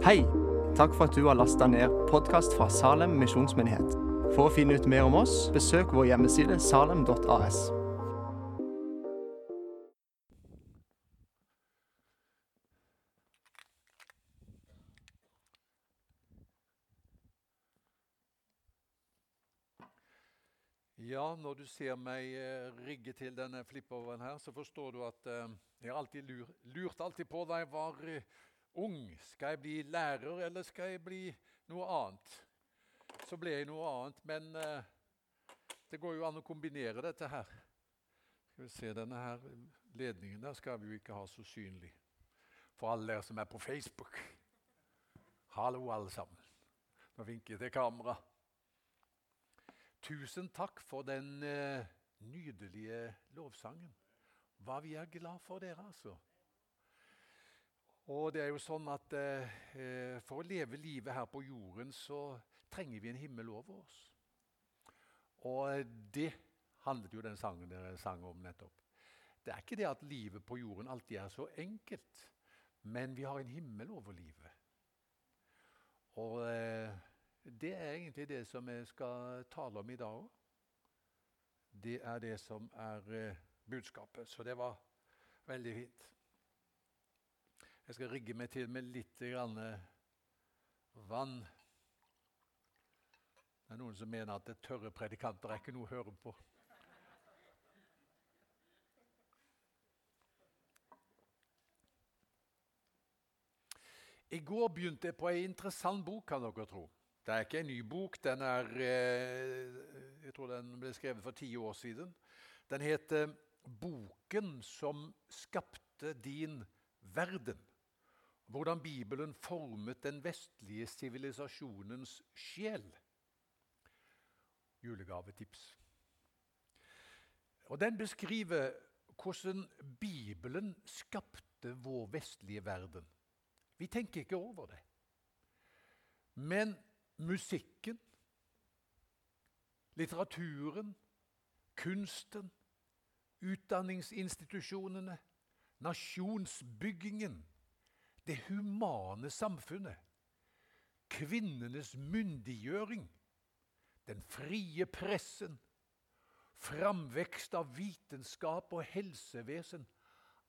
Hei! Takk for at du har lasta ned podkast fra Salem misjonsmyndighet. For å finne ut mer om oss, besøk vår hjemmeside salem.as. Ja, når du ser meg eh, rigge til denne flippoveren her, så forstår du at eh, jeg alltid lur, lurt alltid på da jeg var eh, ung. Skal jeg bli lærer, eller skal jeg bli noe annet? Så ble jeg noe annet, men eh, det går jo an å kombinere dette her. Skal vi se, Denne her ledningen der skal vi jo ikke ha så synlig. For alle dere som er på Facebook. Hallo, alle sammen. Nå vinker jeg til kamera. Tusen takk for den eh, nydelige lovsangen. Hva vi er glad for dere, altså. Og det er jo sånn at eh, eh, For å leve livet her på jorden så trenger vi en himmel over oss. Og det handlet jo den sangen dere sang om nettopp. Det er ikke det at livet på jorden alltid er så enkelt, men vi har en himmel over livet. Og eh, det er egentlig det som jeg skal tale om i dag òg. Det er det som er eh, budskapet. Så det var veldig fint. Jeg skal rigge meg til med litt eh, vann. Det er noen som mener at det tørre predikanter er ikke noe å høre på. I går begynte jeg på ei interessant bok, kan dere tro. Det er ikke en ny bok. Den er, eh, jeg tror den ble skrevet for ti år siden. Den heter 'Boken som skapte din verden'. Hvordan Bibelen formet den vestlige sivilisasjonens sjel. Julegavetips. Og Den beskriver hvordan Bibelen skapte vår vestlige verden. Vi tenker ikke over det. Men musikken, litteraturen, kunsten, utdanningsinstitusjonene, nasjonsbyggingen, det humane samfunnet, kvinnenes myndiggjøring, den frie pressen, framvekst av vitenskap og helsevesen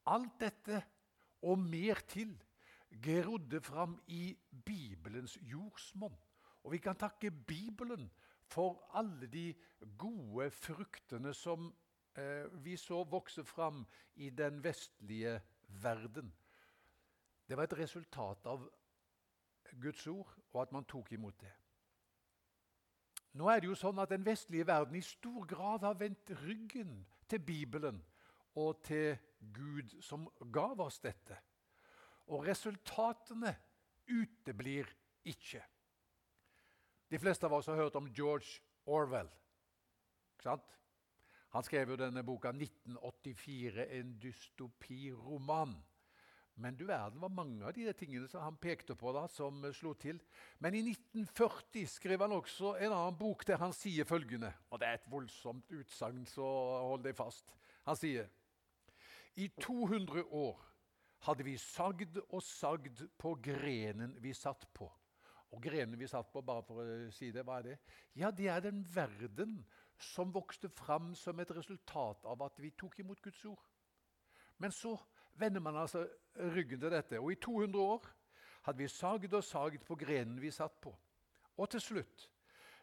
Alt dette og mer til grodde fram i Bibelens jordsmonn. Og vi kan takke Bibelen for alle de gode fruktene som eh, vi så vokse fram i den vestlige verden. Det var et resultat av Guds ord, og at man tok imot det. Nå er det jo sånn at Den vestlige verden i stor grad har vendt ryggen til Bibelen og til Gud, som gav oss dette. Og resultatene uteblir ikke. De fleste av oss har hørt om George Orwell. Han skrev jo denne boka 1984, en dystopiroman. Men du verden var mange av de tingene som han pekte på da, som slo til. Men i 1940 skrev han også en annen bok der han sier følgende. Og det er et voldsomt utsagn, så hold deg fast. Han sier i 200 år hadde vi sagd og sagd på grenen vi satt på. Og grenen vi satt på, bare for å si det, hva er det? Ja, det er den verden som vokste fram som et resultat av at vi tok imot Guds ord. Men så vender man altså ryggen til dette. Og i 200 år hadde vi sagd og sagd på grenen vi satt på. Og til slutt,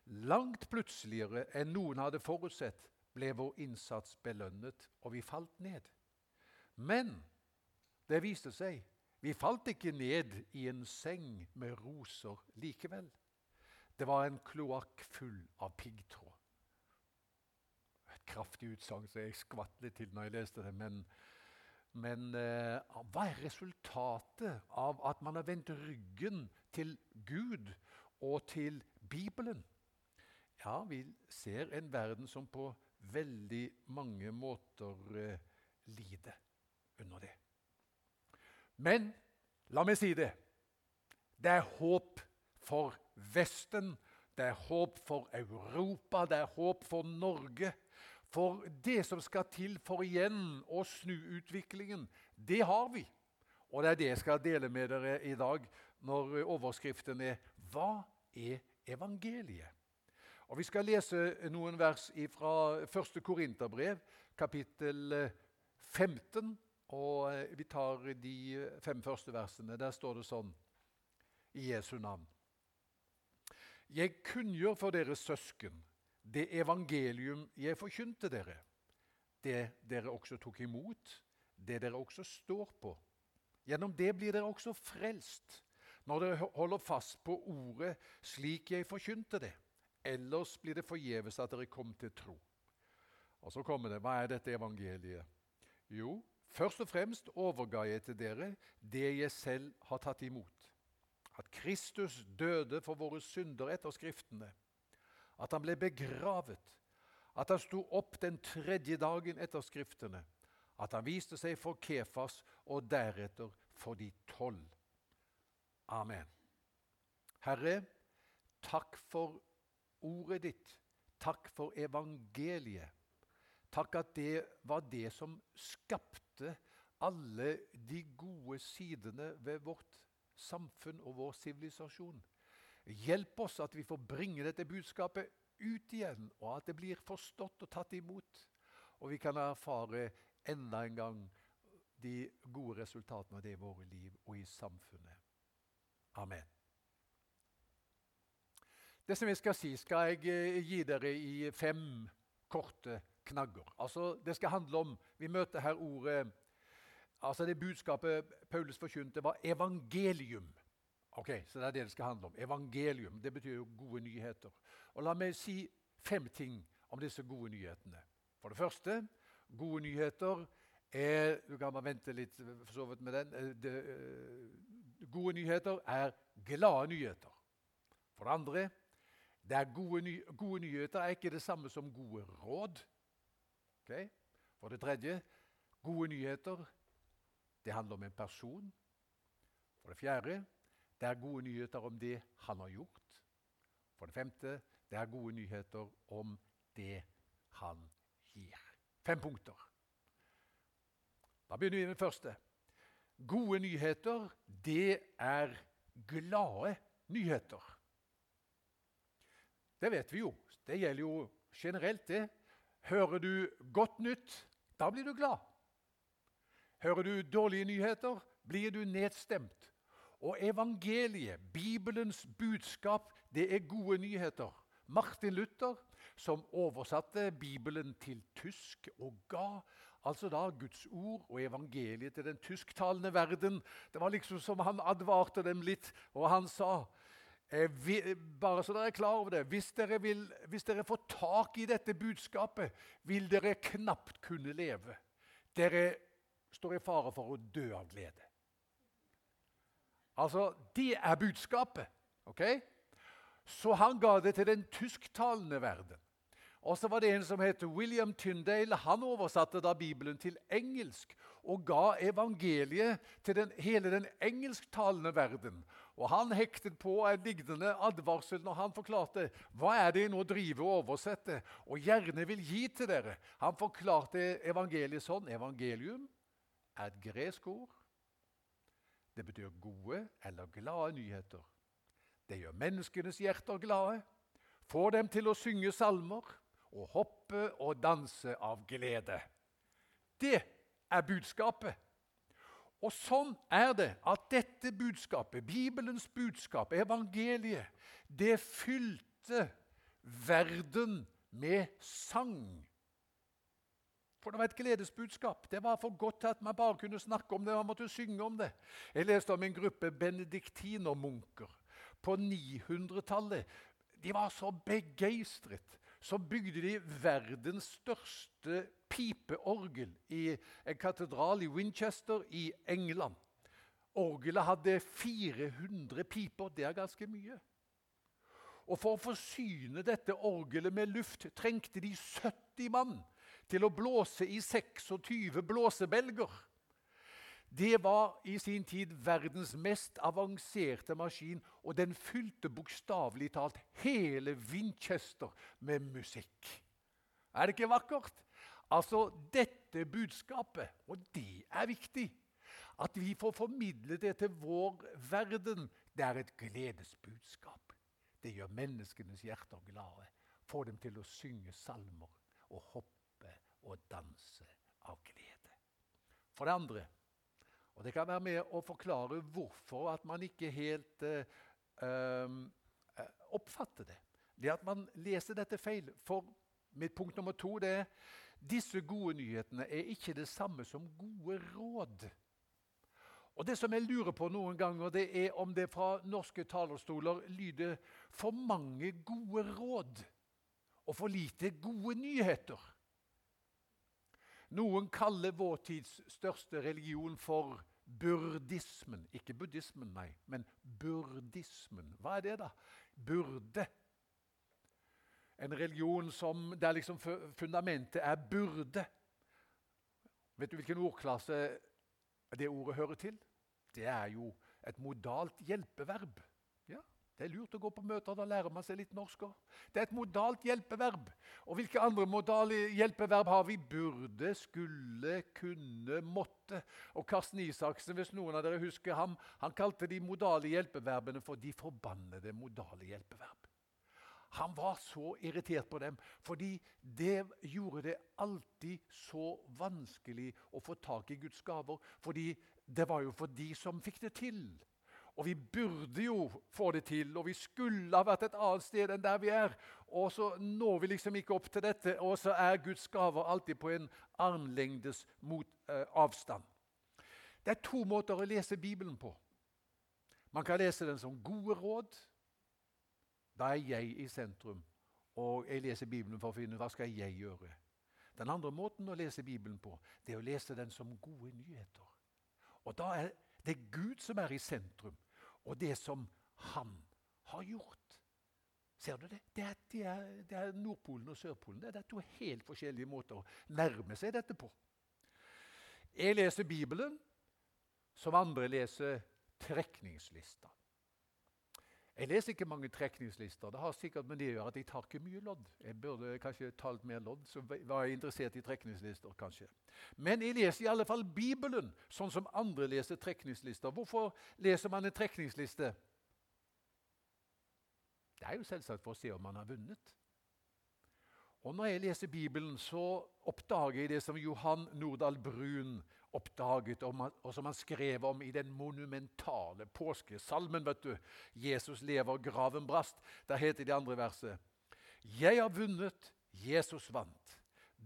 langt plutseligere enn noen hadde forutsett, ble vår innsats belønnet, og vi falt ned. Men det viste seg vi falt ikke ned i en seng med roser likevel. Det var en kloakk full av piggtråd. Et kraftig utsagn, så jeg skvatt litt til når jeg leste det. Men, men eh, hva er resultatet av at man har vendt ryggen til Gud og til Bibelen? Ja, vi ser en verden som på veldig mange måter eh, lider under det. Men la meg si det. Det er håp for Vesten, det er håp for Europa, det er håp for Norge. For det som skal til for igjen å snu utviklingen, det har vi. Og det er det jeg skal dele med dere i dag. når overskriften er 'Hva er evangeliet?' Og Vi skal lese noen vers fra 1. Korinterbrev, kapittel 15. Og vi tar de fem første versene. Der står det sånn i Jesu navn. Jeg kunngjør for dere søsken det evangelium jeg forkynte dere, det dere også tok imot, det dere også står på. Gjennom det blir dere også frelst, når dere holder fast på ordet slik jeg forkynte det. Ellers blir det forgjeves at dere kom til tro. Og så kommer det, Hva er dette evangeliet? Jo, først og fremst overga jeg til dere det jeg selv har tatt imot. At Kristus døde for våre synder etter Skriftene. At han ble begravet. At han sto opp den tredje dagen etter Skriftene at han viste seg for Kefas og deretter for de tolv. Amen. Herre, takk for ordet ditt. Takk for evangeliet. Takk at det var det som skapte alle de gode sidene ved vårt samfunn og vår sivilisasjon. Hjelp oss at vi får bringe dette budskapet ut igjen, og at det blir forstått og tatt imot. Og vi kan erfare enda en gang de gode resultatene av det i våre liv og i samfunnet. Amen. Det som jeg skal si, skal jeg eh, gi dere i fem korte knagger. Altså, Det skal handle om Vi møter her ordet altså Det budskapet Paulus forkynte, var evangelium. Ok, Så det er det det skal handle om. Evangelium. Det betyr jo gode nyheter. Og La meg si fem ting om disse gode nyhetene. For det første Gode nyheter er Du kan bare vente litt for så vidt med den. Eh, det, uh, gode nyheter er glade nyheter. For det andre det gode, ny, gode nyheter er ikke det samme som gode råd. Okay? For det tredje gode nyheter det handler om en person. For det fjerde det er gode nyheter om det han har gjort. For det femte det er gode nyheter om det han gir. Fem punkter. Da begynner vi med det første. Gode nyheter, det er glade nyheter. Det vet vi jo. Det gjelder jo generelt, det. Hører du godt nytt, da blir du glad. Hører du dårlige nyheter, blir du nedstemt. Og evangeliet, Bibelens budskap, det er gode nyheter. Martin Luther som oversatte Bibelen til tysk og ga altså da Guds ord og evangeliet til den tysktalende verden. Det var liksom som han advarte dem litt, og han sa eh, vi, bare så dere er klar over det, hvis dere, vil, hvis dere får tak i dette budskapet, vil dere knapt kunne leve. Dere står i fare for å dø av glede. Altså, Det er budskapet. ok? Så han ga det til den tysktalende verden. Og så var det en som het William Tyndale. Han oversatte da Bibelen til engelsk og ga evangeliet til den, hele den engelsktalende verden. Og Han hektet på en lignende advarsel når han forklarte hva er det nå driver og oversetter og gjerne vil gi til dere. Han forklarte evangeliet sånn. Evangelium er et gresk ord. Det betyr gode eller glade nyheter. Det gjør menneskenes hjerter glade, får dem til å synge salmer og hoppe og danse av glede. Det er budskapet. Og sånn er det at dette budskapet, Bibelens budskap, evangeliet, det fylte verden med sang. For det var et gledesbudskap. Det var for godt til at man bare kunne snakke om det. man måtte synge om det. Jeg leste om en gruppe benediktinermunker på 900-tallet. De var så begeistret. Så bygde de verdens største pipeorgel i en katedral i Winchester i England. Orgelet hadde 400 piper. Det er ganske mye. Og For å forsyne dette orgelet med luft trengte de 70 mann til å blåse i 26 blåsebelger. Det var i sin tid verdens mest avanserte maskin, og den fylte bokstavelig talt hele Winchester med musikk. Er det ikke vakkert? Altså, dette budskapet, og det er viktig, At vi får formidle det til vår verden, det er et gledesbudskap. Det gjør menneskenes hjerter glade. Får dem til å synge salmer og hoppe og danse av glede. For det andre, og det kan være med å forklare hvorfor at man ikke helt uh, uh, oppfatter det, det at man leser dette feil. For mitt punkt nummer to det er disse gode nyhetene er ikke det samme som gode råd. Og Det som jeg lurer på noen ganger, det er om det fra norske talerstoler lyder for mange gode råd og for lite gode nyheter. Noen kaller vår tids største religion for burdismen. Ikke buddhismen, nei, men burdismen. Hva er det, da? Burde. En religion som, der liksom fundamentet er burde. Vet du hvilken ordklasse det ordet hører til? Det er jo et modalt hjelpeverb. Det er lurt å gå på møter, da lærer man seg litt norsk òg. Det er et modalt hjelpeverb. Og hvilke andre modale hjelpeverb har vi? Burde, skulle, kunne, måtte. Og Karsten Isaksen, hvis noen av dere husker ham, han kalte de modale hjelpeverbene for de forbannede modale hjelpeverb. Han var så irritert på dem, fordi det gjorde det alltid så vanskelig å få tak i Guds gaver. Fordi det var jo for de som fikk det til. Og vi burde jo få det til, og vi skulle ha vært et annet sted enn der vi er. Og så når vi liksom ikke opp til dette, og så er Guds gaver alltid på en armlengdes mot, eh, avstand. Det er to måter å lese Bibelen på. Man kan lese den som gode råd, da er jeg i sentrum, og jeg leser Bibelen for å finne ut hva skal jeg gjøre. Den andre måten å lese Bibelen på, det er å lese den som gode nyheter. Og Da er det Gud som er i sentrum, og det som Han har gjort. Ser du det? Det er, det er, det er Nordpolen og Sørpolen. Det er to helt forskjellige måter å nærme seg dette på. Jeg leser Bibelen som andre leser trekningslista. Jeg leser ikke mange trekningslister. Det har sikkert med det å gjøre at jeg tar ikke mye lodd. Jeg burde kanskje talt mer lodd, så var jeg interessert i trekningslister. kanskje. Men jeg leser i alle fall Bibelen sånn som andre leser trekningslister. Hvorfor leser man en trekningsliste? Det er jo selvsagt for å se om man har vunnet. Og Når jeg leser Bibelen, så oppdager jeg det som Johan Nordahl Brun oppdaget, og som han skrev om i den monumentale påskesalmen. vet du. 'Jesus lever, graven brast'. Der heter det andre verset Jeg har vunnet, Jesus vant.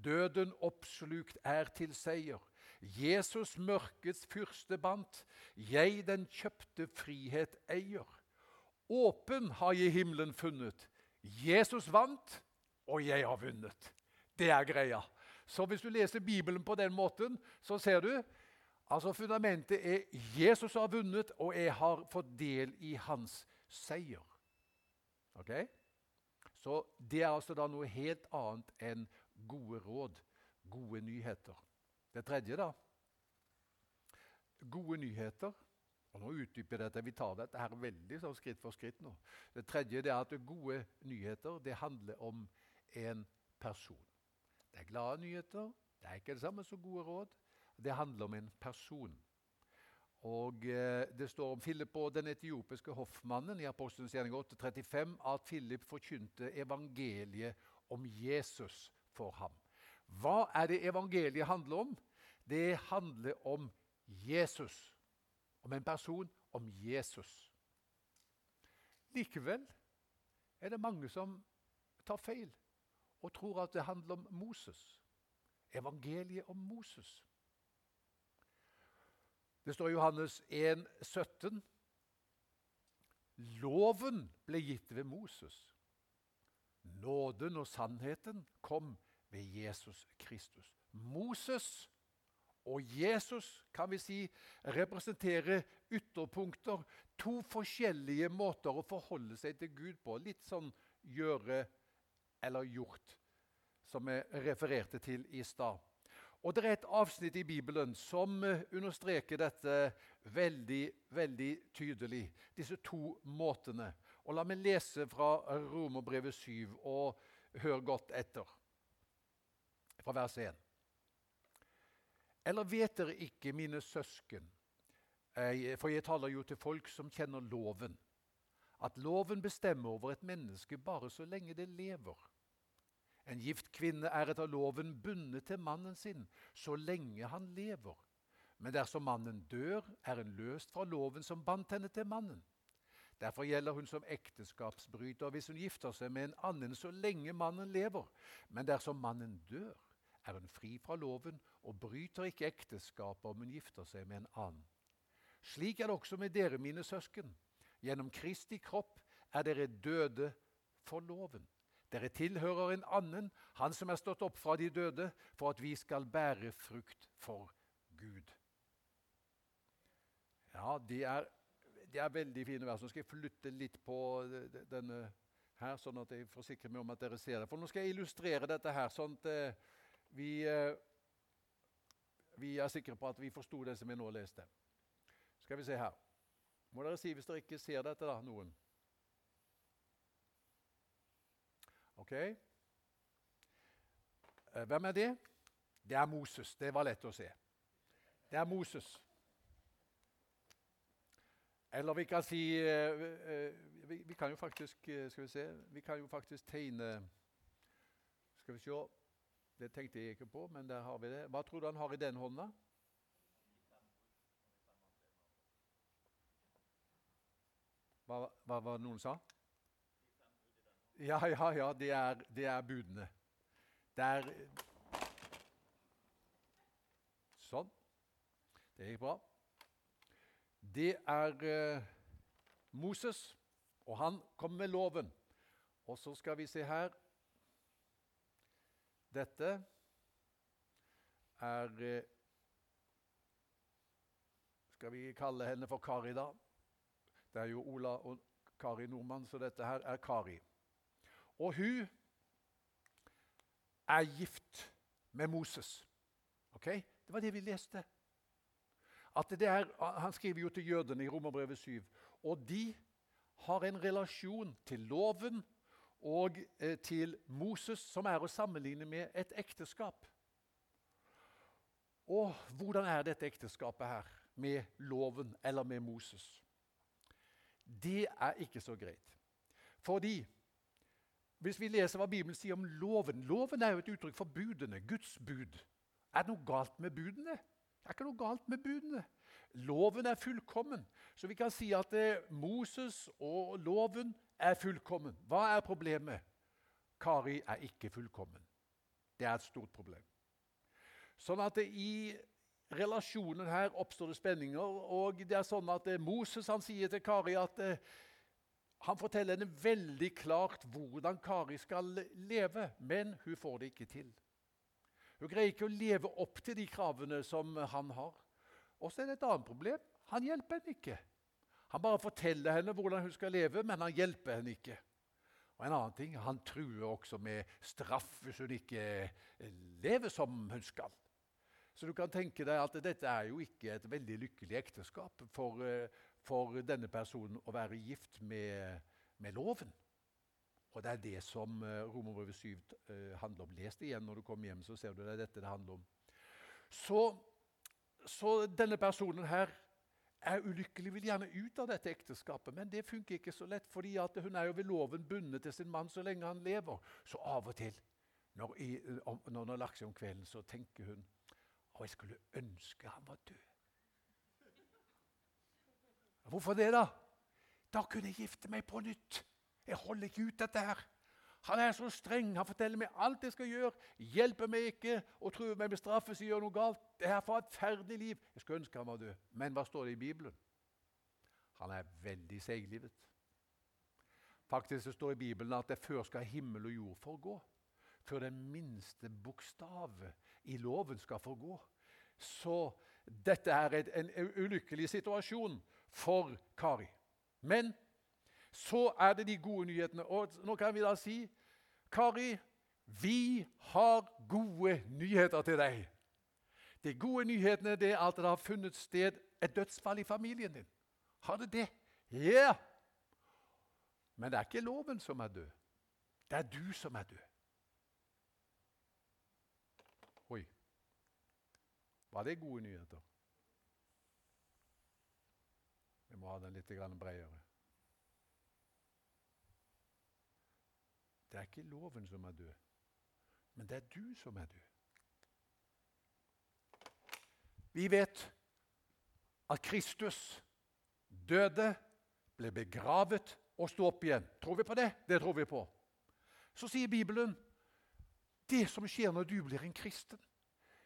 Døden oppslukt er til seier. Jesus mørkets fyrste bandt. Jeg den kjøpte frihet eier. Åpen har jeg himmelen funnet. Jesus vant, og jeg har vunnet. Det er greia. Så hvis du leser Bibelen på den måten, så ser du altså fundamentet er Jesus har vunnet, og jeg har fått del i hans seier. Ok? Så det er altså da noe helt annet enn gode råd, gode nyheter. Det tredje, da. Gode nyheter. Og Nå utdyper jeg dette. Vi tar dette her veldig sånn skritt for skritt nå. Det tredje er at gode nyheter det handler om en person. Det er glade nyheter. Det er ikke det samme som gode råd. Det handler om en person. Og eh, Det står om Philip og den etiopiske hoffmannen i Apostelens gjerning 8.35 at Philip forkynte evangeliet om Jesus for ham. Hva er det evangeliet handler om? Det handler om Jesus. Om en person, om Jesus. Likevel er det mange som tar feil og tror at det handler om Moses. Evangeliet om Moses. Det står i Johannes 1, 17. Loven ble gitt ved Moses. Nåden og sannheten kom ved Jesus Kristus. Moses og Jesus kan vi si representerer ytterpunkter. To forskjellige måter å forholde seg til Gud på. Litt sånn gjøre eller gjort, som jeg refererte til i stad. Og Det er et avsnitt i Bibelen som eh, understreker dette veldig veldig tydelig. Disse to måtene. Og La meg lese fra Romerbrevet 7, og hør godt etter. Fra vers 1. Eller vet dere ikke, mine søsken, for jeg taler jo til folk som kjenner loven. At loven bestemmer over et menneske bare så lenge det lever. En gift kvinne er etter loven bundet til mannen sin så lenge han lever. Men dersom mannen dør, er hun løst fra loven som bandt henne til mannen. Derfor gjelder hun som ekteskapsbryter hvis hun gifter seg med en annen så lenge mannen lever. Men dersom mannen dør, er hun fri fra loven og bryter ikke ekteskapet om hun gifter seg med en annen. Slik er det også med dere, mine søsken. Gjennom Kristi kropp er dere døde for loven. Dere tilhører en annen, han som er stått opp fra de døde, for at vi skal bære frukt for Gud. Ja, det er, de er veldig fine vers. Nå skal jeg flytte litt på denne her, sånn at jeg forsikrer meg om at dere ser det. For nå skal jeg illustrere dette her, sånn at eh, vi, eh, vi er sikre på at vi forsto det som jeg nå leste. Skal vi se her. Må dere si hvis dere ikke ser dette, da, noen. Ok? Eh, hvem er det? Det er Moses. Det var lett å se. Det er Moses. Eller vi kan si uh, uh, vi, kan jo faktisk Skal vi se Vi kan jo faktisk tegne Skal vi se Det tenkte jeg ikke på, men der har vi det. Hva tror du han har i den hånda? Hva var det noen sa? Ja, ja, ja. Det er, det er budene. Det er Sånn. Det gikk bra. Det er eh, Moses, og han kom med loven. Og så skal vi se her Dette er eh, Skal vi kalle henne for Kari, da? Det er jo Ola og Kari Nordmann, så dette her er Kari. Og hun er gift med Moses. Ok? Det var det vi leste. Er, han skriver jo til jødene i Romerbrevet 7. Og de har en relasjon til loven og eh, til Moses som er å sammenligne med et ekteskap. Og hvordan er dette ekteskapet her med loven eller med Moses? Det er ikke så greit. Fordi hvis vi leser hva Bibelen sier om loven Loven er jo et uttrykk for budene, Guds bud. Er det noe galt med budene? Det er ikke noe galt med budene. Loven er fullkommen. Så vi kan si at eh, Moses og loven er fullkommen. Hva er problemet? Kari er ikke fullkommen. Det er et stort problem. Sånn at i relasjonen her oppstår det spenninger. Og det er sånn at eh, Moses han sier til Kari at eh, han forteller henne veldig klart hvordan Kari skal leve, men hun får det ikke til. Hun greier ikke å leve opp til de kravene som han har. Og så er det et annet problem. Han hjelper henne ikke. Han bare forteller henne hvordan hun skal leve, men han hjelper henne ikke. Og en annen ting, Han truer også med straff hvis hun ikke lever som hun skal. Så du kan tenke deg at dette er jo ikke et veldig lykkelig ekteskap for, eh, for denne personen å være gift med, med loven. Og det er det som uh, Romerbrevet 7 uh, handler om. Les det igjen når du kommer hjem, så ser du det er dette det handler om. Så, så denne personen her er ulykkelig, vil gjerne ut av dette ekteskapet. Men det funker ikke så lett, fordi hun er jo ved loven bundet til sin mann så lenge han lever. Så av og til, når, i, om, når hun har lagt seg om kvelden, så tenker hun å, jeg skulle ønske han var død. Hvorfor det, da? Da kunne jeg gifte meg på nytt. Jeg holder ikke ut dette her. Han er så streng. Han forteller meg alt jeg skal gjøre. Hjelper meg ikke og truer meg med straff hvis jeg gjør noe galt. Det er ferdig liv. Jeg skulle ønske han var død. Men hva står det i Bibelen? Han er veldig seiglivet. Faktisk det står i Bibelen at det før skal himmel og jord forgå. Før den minste bokstav i loven skal forgå. Så dette er en ulykkelig situasjon for Kari. Men så er det de gode nyhetene. Og nå kan vi da si Kari, vi har gode nyheter til deg. De gode nyhetene er at det har funnet sted et dødsfall i familien din. Har det det? Ja! Yeah. Men det er ikke loven som er død. Det er du som er død. Oi. Var det gode nyheter? Dra den litt bredere. Det er ikke loven som er død, men det er du som er død. Vi vet at Kristus døde, ble begravet og sto opp igjen. Tror vi på det? Det tror vi på. Så sier Bibelen det som skjer når du blir en kristen,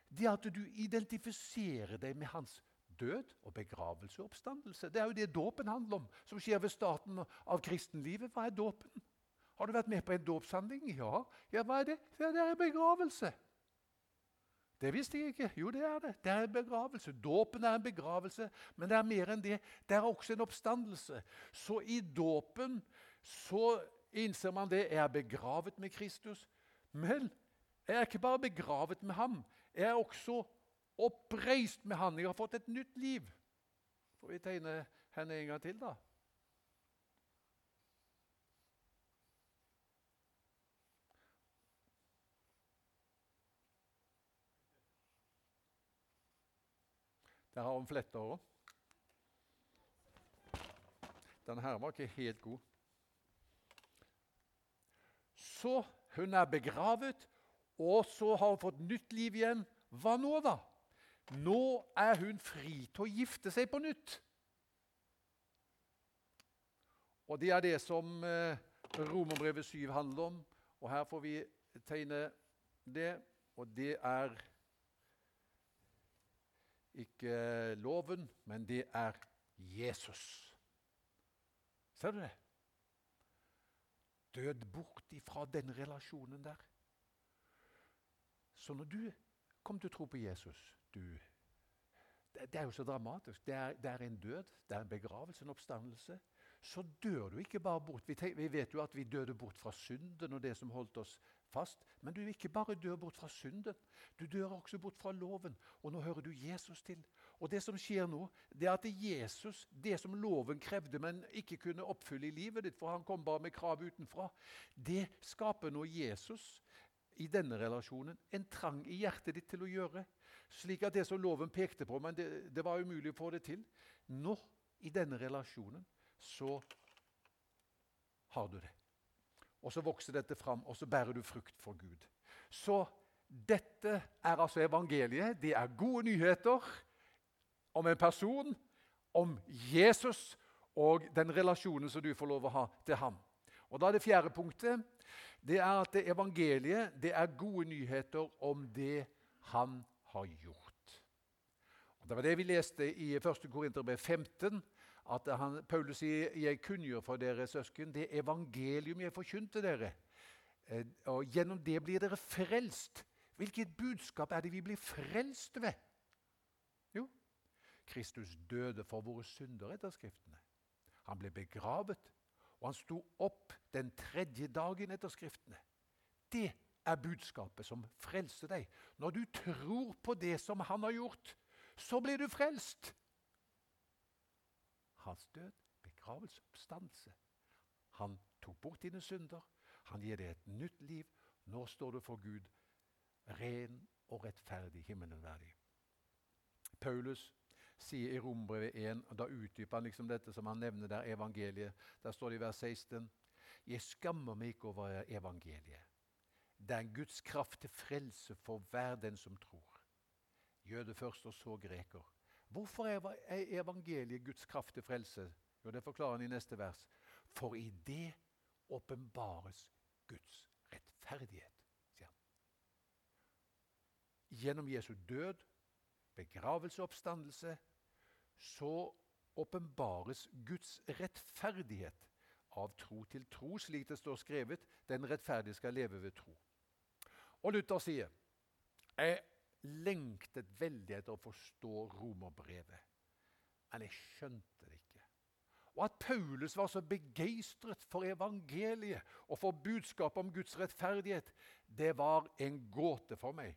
det er at du identifiserer deg med hans død og begravelse og oppstandelse. Det er jo det dåpen handler om, som skjer ved starten av kristenlivet. Hva er dåpen? Har du vært med på en dåpshandling? Ja. ja. Hva er det? Ja, det er begravelse. Det visste jeg ikke. Jo, det er det. Det er en begravelse. Dåpen er en begravelse, men det er mer enn det. Det er også en oppstandelse. Så i dåpen så innser man det. Jeg er begravet med Kristus. Men jeg er ikke bare begravet med ham. Jeg er også oppreist med Han. Jeg har fått et nytt liv. Får vi tegne henne en gang til, da? Der har hun fletta òg. Den her var ikke helt god. Så hun er begravet, og så har hun fått nytt liv igjen. Hva nå, da? Nå er hun fri til å gifte seg på nytt. Og det er det som eh, Romerbrevet 7 handler om. Og her får vi tegne det, og det er ikke loven, men det er Jesus. Ser du det? Død bort ifra den relasjonen der. Så når du kom til å tro på Jesus du, det, det, er jo så dramatisk. Det er, det er, en død, det er en begravelse, en oppstandelse. Så dør du ikke bare bort. Vi, tenk, vi vet jo at vi døde bort fra synden og det som holdt oss fast. Men du ikke bare dør bort fra synden, du dør også bort fra loven. Og nå hører du Jesus til. Og det som skjer nå, det er at Jesus, det som loven krevde, men ikke kunne oppfylle i livet ditt, for han kom bare med krav utenfra, det skaper nå Jesus i denne relasjonen en trang i hjertet ditt til å gjøre. Slik at det som loven pekte på, men det, det var umulig å få det til. Nå, i denne relasjonen, så har du det. Og så vokser dette fram, og så bærer du frukt for Gud. Så dette er altså evangeliet. Det er gode nyheter om en person, om Jesus og den relasjonen som du får lov å ha til ham. Og da er Det fjerde punktet det er at evangeliet det er gode nyheter om det han har gjort. Og Det var det vi leste i 1. Korinterbrev 15 at han, Paulus sier 'Jeg kunngjør for dere, søsken, det evangelium jeg forkynte dere'. Eh, og Gjennom det blir dere frelst. Hvilket budskap er det vi blir frelst ved? Jo, Kristus døde for våre synder etter Skriftene. Han ble begravet, og han sto opp den tredje dagen etter Skriftene. Det er budskapet som frelser deg. Når du tror på det som han har gjort, så blir du frelst hans død, begravelse, oppstandelse. Han tok bort dine synder. Han gir deg et nytt liv. Nå står du for Gud, ren og rettferdig, himmelen verdig. Paulus sier i Rombrevet 1, og da utdyper han liksom dette som han nevner der, evangeliet. Der står det i vers 16.: Jeg skammer meg ikke over evangeliet. Det er en Guds kraft til frelse for hver den som tror. Jøde først, og så greker. Hvorfor er evangeliet Guds kraft til frelse? Jo, Det forklarer han i neste vers. For i det åpenbares Guds rettferdighet, sier han. Gjennom Jesu død, begravelse og oppstandelse så åpenbares Guds rettferdighet av tro til tro, slik det står skrevet. Den rettferdige skal leve ved tro. Og Luther sier jeg lengtet veldig etter å forstå romerbrevet. Men jeg skjønte det ikke. Og at Paulus var så begeistret for evangeliet og for budskapet om Guds rettferdighet, det var en gåte for meg.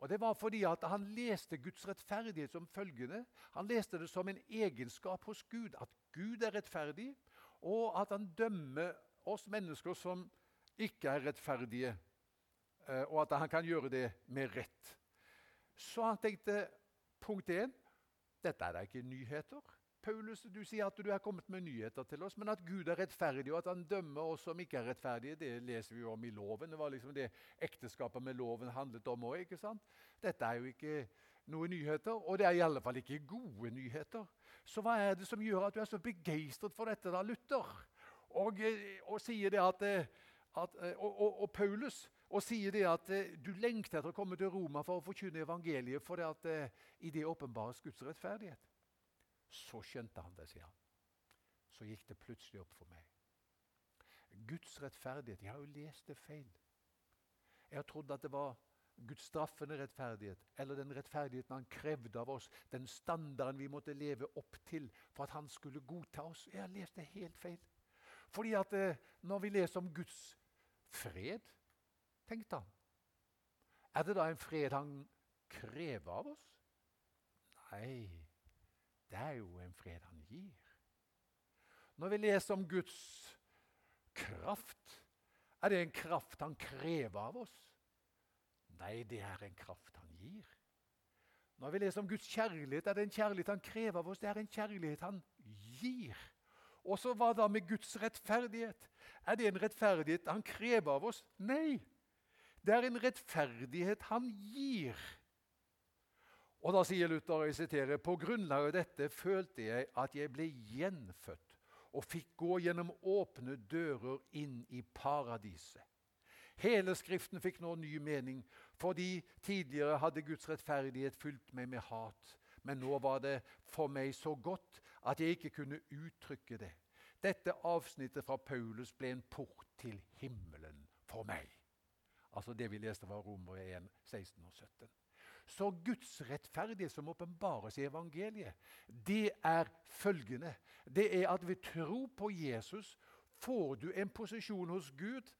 Og Det var fordi at han leste Guds rettferdighet som følgende. Han leste det som en egenskap hos Gud, at Gud er rettferdig, og at han dømmer oss mennesker som ikke er rettferdige, eh, og at han kan gjøre det med rett. Så han tenkte punkt én dette er da ikke nyheter. Paulus, du sier at du er kommet med nyheter til oss, men at Gud er rettferdig, og at han dømmer oss som ikke er rettferdige, det leser vi jo om i loven. Det var liksom det ekteskapet med loven handlet om òg. Dette er jo ikke noen nyheter, og det er i alle fall ikke gode nyheter. Så hva er det som gjør at du er så begeistret for dette, da, Luther? Og, eh, og sier det at, eh, at eh, og, og, og, Paulus og sier det at du lengter etter å komme til Roma for å forkynne evangeliet, for det at i det åpenbares Guds rettferdighet. Så skjønte han det, sier han. Så gikk det plutselig opp for meg. Guds rettferdighet Jeg har jo lest det feil. Jeg har trodd at det var Guds straffende rettferdighet, eller den rettferdigheten han krevde av oss, den standarden vi måtte leve opp til for at han skulle godta oss. Jeg har lest det helt feil. Fordi at eh, når vi leser om Guds fred, tenkte han Er det da en fred han krever av oss? Nei, det er jo en fred han gir. Når vi leser om Guds kraft, er det en kraft han krever av oss? Nei, det er en kraft han gir. Når vi leser om Guds kjærlighet, er det en kjærlighet han krever av oss. Det er en kjærlighet han gir. Og så hva da med Guds rettferdighet? Er det en rettferdighet han krever av oss? Nei. Det er en rettferdighet han gir. Og da sier Luther, jeg siterer, på grunnlag av dette følte jeg at jeg ble gjenfødt og fikk gå gjennom åpne dører inn i paradiset. Hele Skriften fikk nå ny mening, fordi tidligere hadde Guds rettferdighet fulgt meg med hat. Men nå var det for meg så godt at jeg ikke kunne uttrykke det. Dette avsnittet fra Paulus ble en port til himmelen for meg. Altså det vi leste fra Romer 1, 16 og 17. Så Guds rettferdighet som åpenbares i evangeliet, det er følgende. Det er at ved tro på Jesus får du en posisjon hos Gud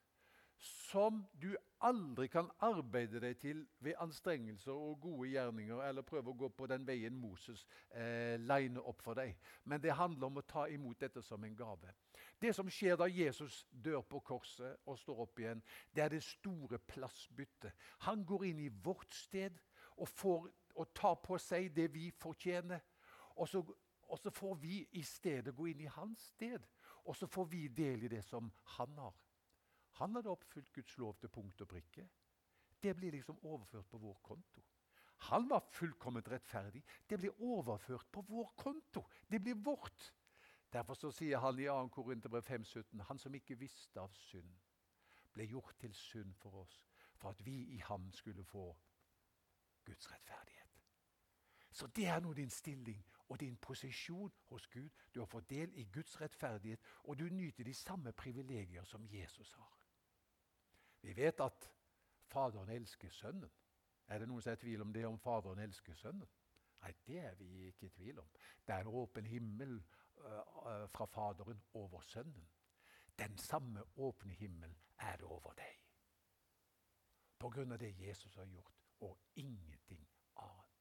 som du aldri kan arbeide deg til ved anstrengelser og gode gjerninger, eller prøve å gå på den veien Moses eh, liner opp for deg. Men det handler om å ta imot dette som en gave. Det som skjer da Jesus dør på korset og står opp igjen, det er det store plassbyttet. Han går inn i vårt sted og, får, og tar på seg det vi fortjener. Og så, og så får vi i stedet gå inn i hans sted, og så får vi del i det som han har. Han hadde oppfylt Guds lov til punkt og prikke. Det blir liksom overført på vår konto. Han var fullkomment rettferdig. Det blir overført på vår konto. Det blir vårt. Derfor så sier han i 2. Korinterbrev 5,17.: Han som ikke visste av synd, ble gjort til synd for oss, for at vi i ham skulle få Guds rettferdighet. Så det er nå din stilling og din posisjon hos Gud. Du har fått del i Guds rettferdighet, og du nyter de samme privilegier som Jesus har. Vi vet at Faderen elsker Sønnen. Er det noen som er i tvil om det om Faderen elsker Sønnen? Nei, det er vi ikke i tvil om. Det er en åpen himmel uh, fra Faderen over Sønnen. Den samme åpne himmel er det over deg. På grunn av det Jesus har gjort, og ingenting annet.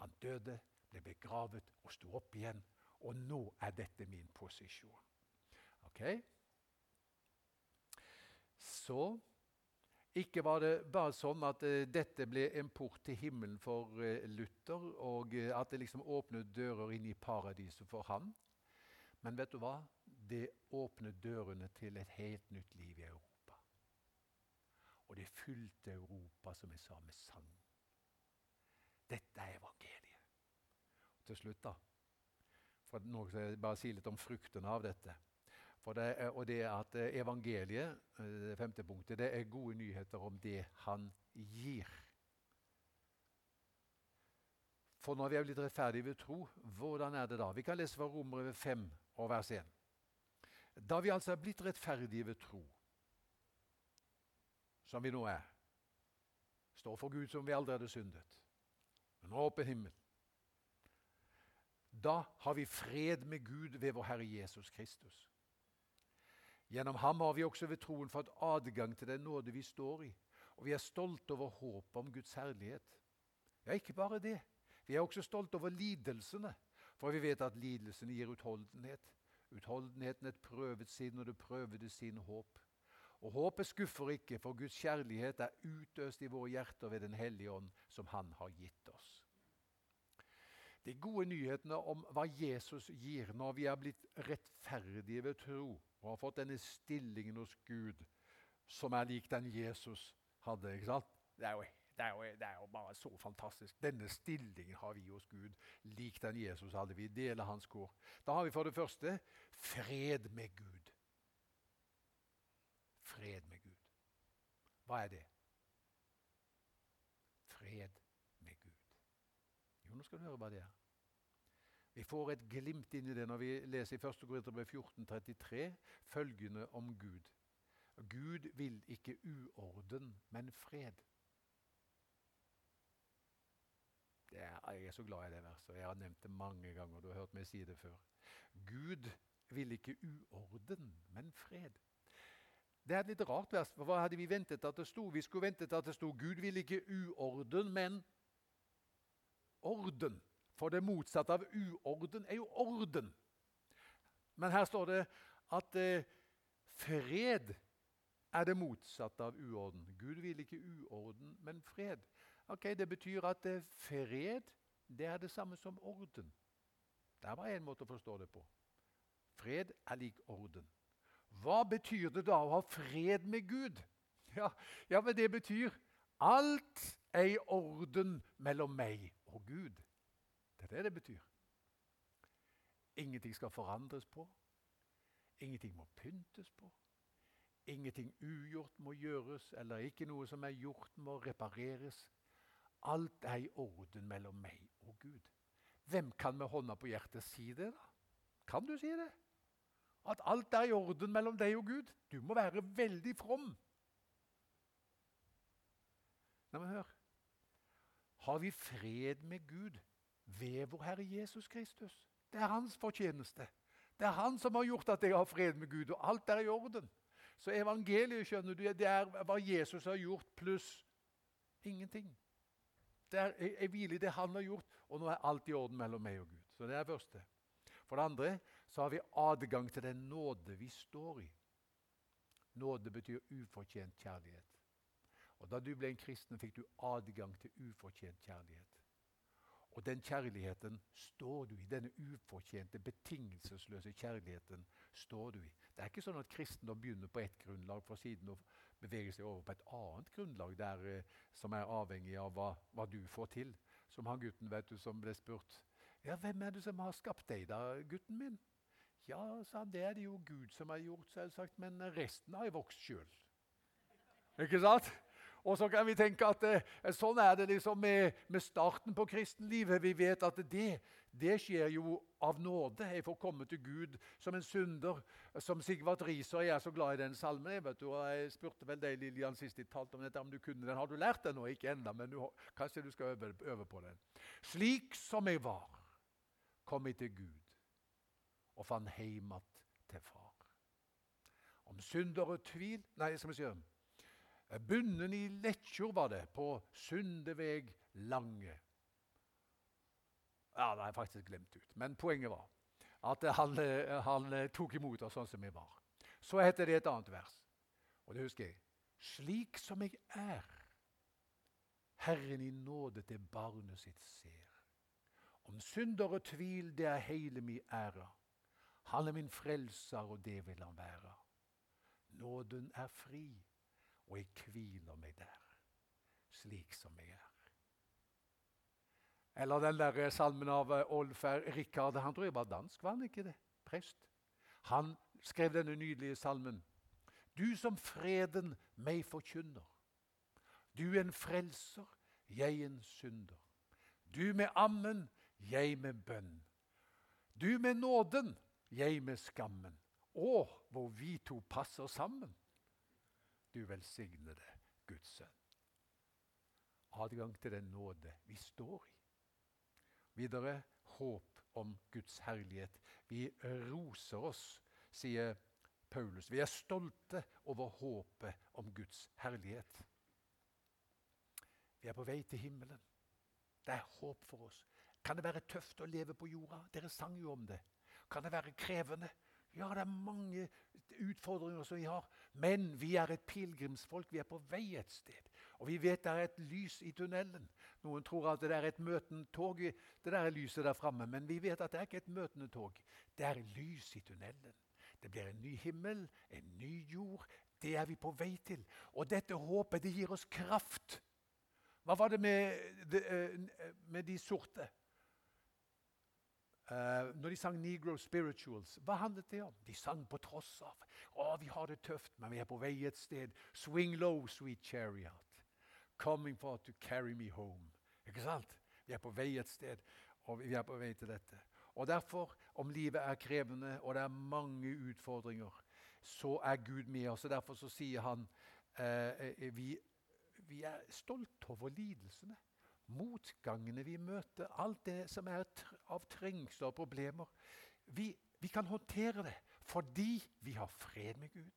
Han døde, ble begravet og sto opp igjen. Og nå er dette min posisjon. Okay? Så ikke var det bare sånn at uh, dette ble en port til himmelen for uh, Luther, og uh, at det liksom åpnet dører inn i paradiset for han. Men vet du hva? Det åpnet dørene til et helt nytt liv i Europa. Og det fylte Europa, som jeg sa, med sang. Dette er evangeliet. Og til slutt, da for Nå skal jeg bare si litt om fruktene av dette. Det, og det er at eh, evangeliet, eh, det femte punktet, det er gode nyheter om det han gir. For når vi er blitt rettferdige ved tro, hvordan er det da? Vi kan lese fra Romerbrevet 5 og vers 1. Da vi altså er blitt rettferdige ved tro, som vi nå er, står for Gud som vi aldri hadde syndet, en åpen himmel, da har vi fred med Gud ved vår Herre Jesus Kristus. Gjennom ham har vi også ved troen fått adgang til den nåde vi står i, og vi er stolte over håpet om Guds herlighet. Ja, ikke bare det. Vi er også stolte over lidelsene, for vi vet at lidelsene gir utholdenhet. Utholdenheten et prøvet sinn, og det prøvede sin håp. Og håpet skuffer ikke, for Guds kjærlighet er utøst i våre hjerter ved Den hellige ånd, som Han har gitt oss. De gode nyhetene om hva Jesus gir når vi er blitt rettferdige ved tro og har fått denne stillingen hos Gud som er lik den Jesus hadde. ikke sant? Det er, jo, det, er jo, det er jo, bare så fantastisk. Denne stillingen har vi hos Gud, lik den Jesus hadde. Vi deler hans kår. Da har vi for det første fred med Gud. Fred med Gud. Hva er det? Fred med Gud. Jo, nå skal du høre hva det er. Vi får et glimt inn i det når vi leser i 1. Korinterbrev 14,33 følgende om Gud. Gud vil ikke uorden, men fred. Er, jeg er så glad i det verset. Jeg har nevnt det mange ganger. Du har hørt meg si det før. Gud vil ikke uorden, men fred. Det er et litt rart vers. for Hva hadde vi ventet at det sto? Vi skulle ventet at det sto Gud vil ikke uorden, men orden. For det motsatte av uorden er jo orden. Men her står det at eh, fred er det motsatte av uorden. Gud vil ikke uorden, men fred. Ok, Det betyr at eh, fred det er det samme som orden. Det er bare én måte å forstå det på. Fred er lik orden. Hva betyr det da å ha fred med Gud? Ja, ja men Det betyr alt er i orden mellom meg og Gud. Det er det det betyr. Ingenting skal forandres på. Ingenting må pyntes på. Ingenting ugjort må gjøres, eller ikke noe som er gjort, må repareres. Alt er i orden mellom meg og Gud. Hvem kan med hånda på hjertet si det? da? Kan du si det? At alt er i orden mellom deg og Gud? Du må være veldig from. Nei, men hør. Har vi fred med Gud ved vår Herre Jesus Kristus? Det er hans fortjeneste. Det er han som har gjort at jeg har fred med Gud, og alt er i orden. Så evangeliet skjønner du, det er hva Jesus har gjort, pluss ingenting. Det er Jeg hviler i det han har gjort, og nå er alt i orden mellom meg og Gud. Så det er det første. For det andre så har vi adgang til den nåde vi står i. Nåde betyr ufortjent kjærlighet. Og Da du ble en kristen, fikk du adgang til ufortjent kjærlighet. Og den kjærligheten står du i. Denne ufortjente, betingelsesløse kjærligheten står du i. Det er ikke sånn at kristendom begynner på ett grunnlag for siden og beveger seg over på et annet grunnlag der, eh, som er avhengig av hva, hva, du får til. Som han gutten vet du, som ble spurt ja, 'Hvem er det som har skapt deg, da, gutten min?' Ja, sa han, det er det jo Gud som har gjort, selvsagt, men resten har jeg vokst sjøl. Ikke sant? Og så kan vi tenke at eh, sånn er det liksom med, med, starten på kristenlivet. Vi vet at det, det skjer jo av nåde. Jeg får komme til Gud som en synder. Som Sigvard Riser. Jeg er så glad i den salmen. Jeg, vet du, jeg spurte vel deg Lilian, sist jeg talte om dette, om du kunne den. Har du lært den nå? Ikke ennå, men du, kanskje du skal øve, øve på den. Slik som jeg var, kom jeg til Gud og fant heimat til far. Om synder og tvil Nei, skal vi si Bunnen i Letjord var det, på Sundeveg Lange. Ja, det har jeg faktisk glemt ut. Men poenget var at han, han tok imot oss sånn som vi var. Så heter det et annet vers, og det husker jeg. Slik som jeg er, Herren i nåde til barnet sitt ser. Om synder og tvil, det er hele mi ære. Han er min frelser, og det vil han være. Nåden er fri og jeg hviler meg der, slik som jeg er. Eller den der salmen av Olfer, Rikard. Han tror jeg var dansk, var han ikke det? Prest. Han skrev denne nydelige salmen. Du som freden meg forkynner. Du en frelser, jeg en synder. Du med ammen, jeg med bønn. Du med nåden, jeg med skammen. Å, hvor vi to passer sammen du velsignede Guds sønn. Adgang til den nåde vi står i. Videre håp om Guds herlighet. Vi roser oss, sier Paulus. Vi er stolte over håpet om Guds herlighet. Vi er på vei til himmelen. Det er håp for oss. Kan det være tøft å leve på jorda? Dere sang jo om det. Kan det være krevende? Ja, det er mange utfordringer som vi har. Men vi er et pilegrimsfolk. Vi er på vei et sted. Og vi vet det er et lys i tunnelen. Noen tror at det er et møtende tog, det der lyset der framme. Men vi vet at det er ikke et møtende tog. Det er lys i tunnelen. Det blir en ny himmel, en ny jord. Det er vi på vei til. Og dette håpet det gir oss kraft. Hva var det med de, eh, med de sorte? Uh, når de sang Negro Spirituals, hva handlet det om? De sang på tross av. Å, vi har det tøft, men vi er på vei et sted. Swing low, sweet chariot. Coming for to carry me home. Ikke sant? Vi er på vei et sted, og vi er på vei til dette. Og derfor, om livet er krevende, og det er mange utfordringer, så er Gud med oss. og Derfor så sier han uh, vi, vi er stolte over lidelsene motgangene vi møter, alt det som er av trengsler og problemer. Vi, vi, kan håndtere det fordi vi har fred med Gud.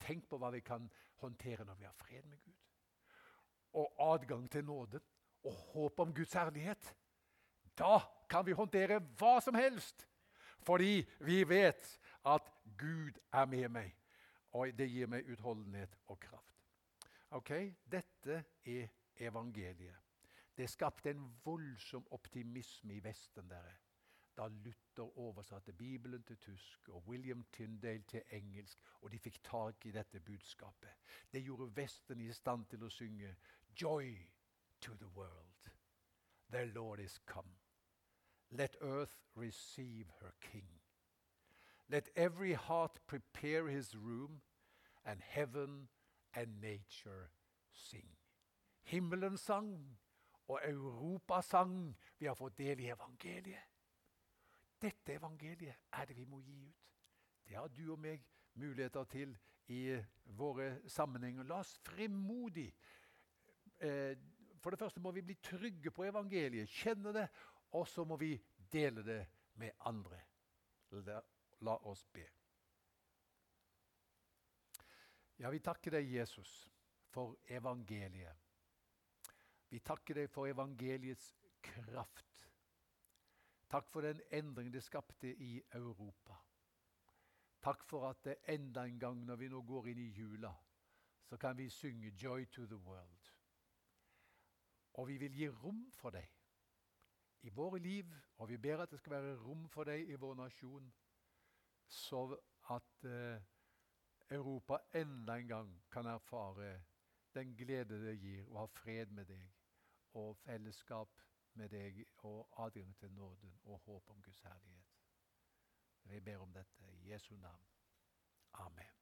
Tenk på hva vi kan håndtere når vi har fred med Gud. Og adgang til nåden og håp om Guds herlighet. Da kan vi håndtere hva som helst, fordi vi vet at Gud er med meg. Og det gir meg utholdenhet og kraft. Ok, Dette er evangeliet. Det skapte en voldsom optimisme i Vesten dere, da Luther oversatte Bibelen til tysk og William Tyndale til engelsk, og de fikk tak i dette budskapet. Det gjorde Vesten i stand til å synge 'Joy to the world'. The Lord is come. Let earth receive her king. Let every heart prepare his room, and heaven and nature sing. Himmelen sang, og Europas sang. Vi har fått del i evangeliet. Dette evangeliet er det vi må gi ut. Det har du og meg muligheter til i våre sammenhenger. La oss frimodig eh, For det første må vi bli trygge på evangeliet, kjenne det, og så må vi dele det med andre. La, la oss be. Ja, vi takker deg, Jesus, for evangeliet. Vi takker deg for evangeliets kraft. Takk for den endring det skapte i Europa. Takk for at det enda en gang når vi nå går inn i jula, så kan vi synge 'Joy to the World'. Og vi vil gi rom for deg i våre liv, og vi ber at det skal være rom for deg i vår nasjon, så at eh, Europa enda en gang kan erfare den glede det gir å ha fred med deg og fellesskap med deg og adgang til nåden og håp om Guds herlighet. Vi ber om dette i Jesu navn. Amen.